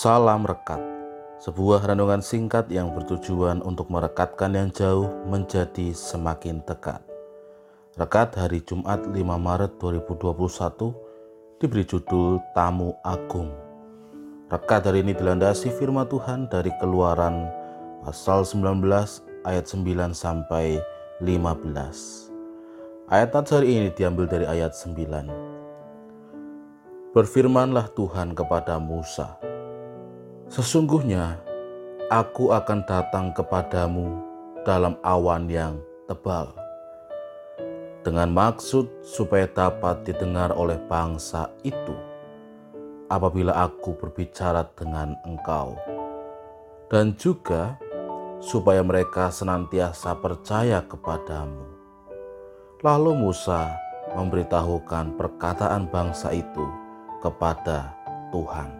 Salam Rekat, sebuah renungan singkat yang bertujuan untuk merekatkan yang jauh menjadi semakin dekat. Rekat hari Jumat 5 Maret 2021 diberi judul Tamu Agung. Rekat hari ini dilandasi firman Tuhan dari keluaran pasal 19 ayat 9 sampai 15. Ayat hari ini diambil dari ayat 9. Berfirmanlah Tuhan kepada Musa, Sesungguhnya aku akan datang kepadamu dalam awan yang tebal, dengan maksud supaya dapat didengar oleh bangsa itu apabila aku berbicara dengan engkau, dan juga supaya mereka senantiasa percaya kepadamu. Lalu Musa memberitahukan perkataan bangsa itu kepada Tuhan.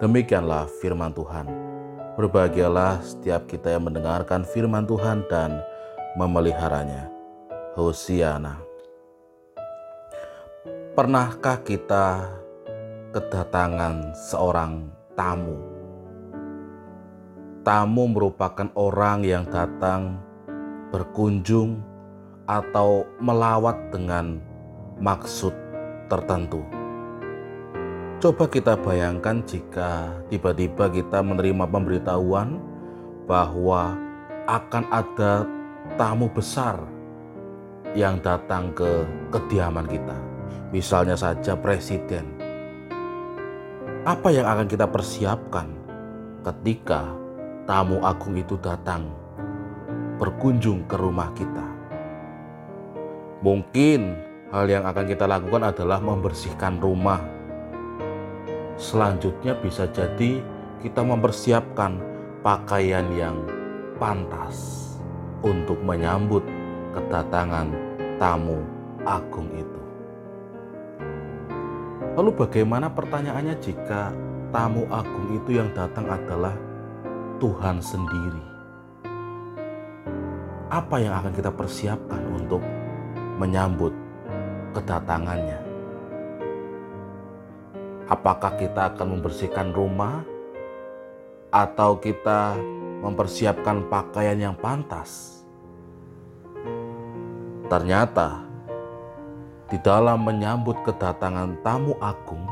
Demikianlah firman Tuhan. Berbahagialah setiap kita yang mendengarkan firman Tuhan dan memeliharanya. Hosiana. Pernahkah kita kedatangan seorang tamu? Tamu merupakan orang yang datang berkunjung atau melawat dengan maksud tertentu. Coba kita bayangkan jika tiba-tiba kita menerima pemberitahuan bahwa akan ada tamu besar yang datang ke kediaman kita. Misalnya saja presiden. Apa yang akan kita persiapkan ketika tamu agung itu datang berkunjung ke rumah kita? Mungkin hal yang akan kita lakukan adalah membersihkan rumah Selanjutnya bisa jadi kita mempersiapkan pakaian yang pantas untuk menyambut kedatangan tamu agung itu. Lalu bagaimana pertanyaannya jika tamu agung itu yang datang adalah Tuhan sendiri? Apa yang akan kita persiapkan untuk menyambut kedatangannya? Apakah kita akan membersihkan rumah atau kita mempersiapkan pakaian yang pantas? Ternyata di dalam menyambut kedatangan tamu agung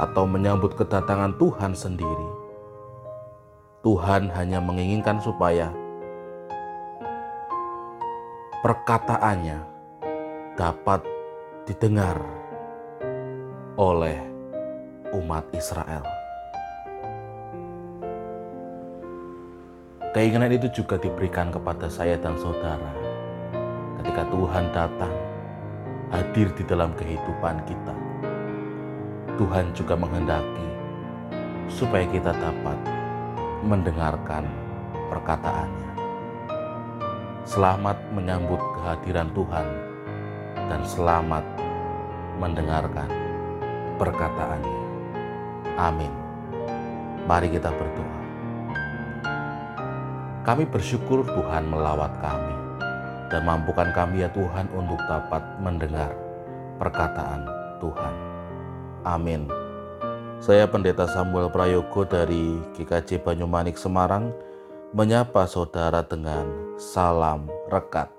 atau menyambut kedatangan Tuhan sendiri, Tuhan hanya menginginkan supaya perkataannya dapat didengar oleh umat Israel. Keinginan itu juga diberikan kepada saya dan saudara ketika Tuhan datang hadir di dalam kehidupan kita. Tuhan juga menghendaki supaya kita dapat mendengarkan perkataannya. Selamat menyambut kehadiran Tuhan dan selamat mendengarkan perkataannya. Amin. Mari kita berdoa. Kami bersyukur Tuhan melawat kami dan mampukan kami ya Tuhan untuk dapat mendengar perkataan Tuhan. Amin. Saya Pendeta Samuel Prayogo dari GKJ Banyumanik Semarang menyapa saudara dengan salam rekat.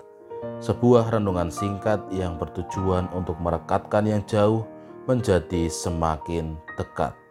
Sebuah renungan singkat yang bertujuan untuk merekatkan yang jauh menjadi semakin dekat.